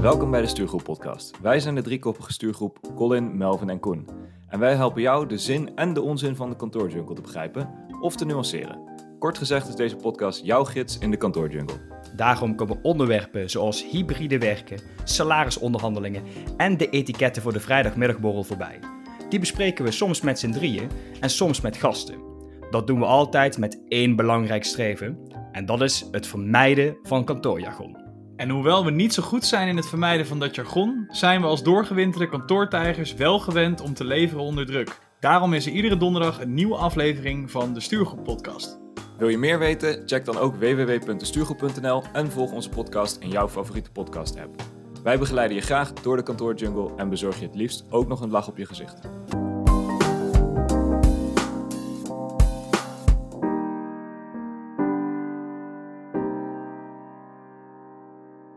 Welkom bij de Stuurgroep Podcast. Wij zijn de driekoppige stuurgroep Colin, Melvin en Koen. En wij helpen jou de zin en de onzin van de kantoorjungle te begrijpen of te nuanceren. Kort gezegd is deze podcast jouw gids in de kantoorjungle. Daarom komen onderwerpen zoals hybride werken, salarisonderhandelingen en de etiketten voor de vrijdagmiddagborrel voorbij. Die bespreken we soms met z'n drieën en soms met gasten. Dat doen we altijd met één belangrijk streven, en dat is het vermijden van kantoorjargon. En hoewel we niet zo goed zijn in het vermijden van dat jargon, zijn we als doorgewinterde kantoortijgers wel gewend om te leveren onder druk. Daarom is er iedere donderdag een nieuwe aflevering van de Stuurgroep Podcast. Wil je meer weten? Check dan ook www.destuurgroep.nl en volg onze podcast in jouw favoriete podcast app. Wij begeleiden je graag door de kantoorjungle en bezorg je het liefst ook nog een lach op je gezicht.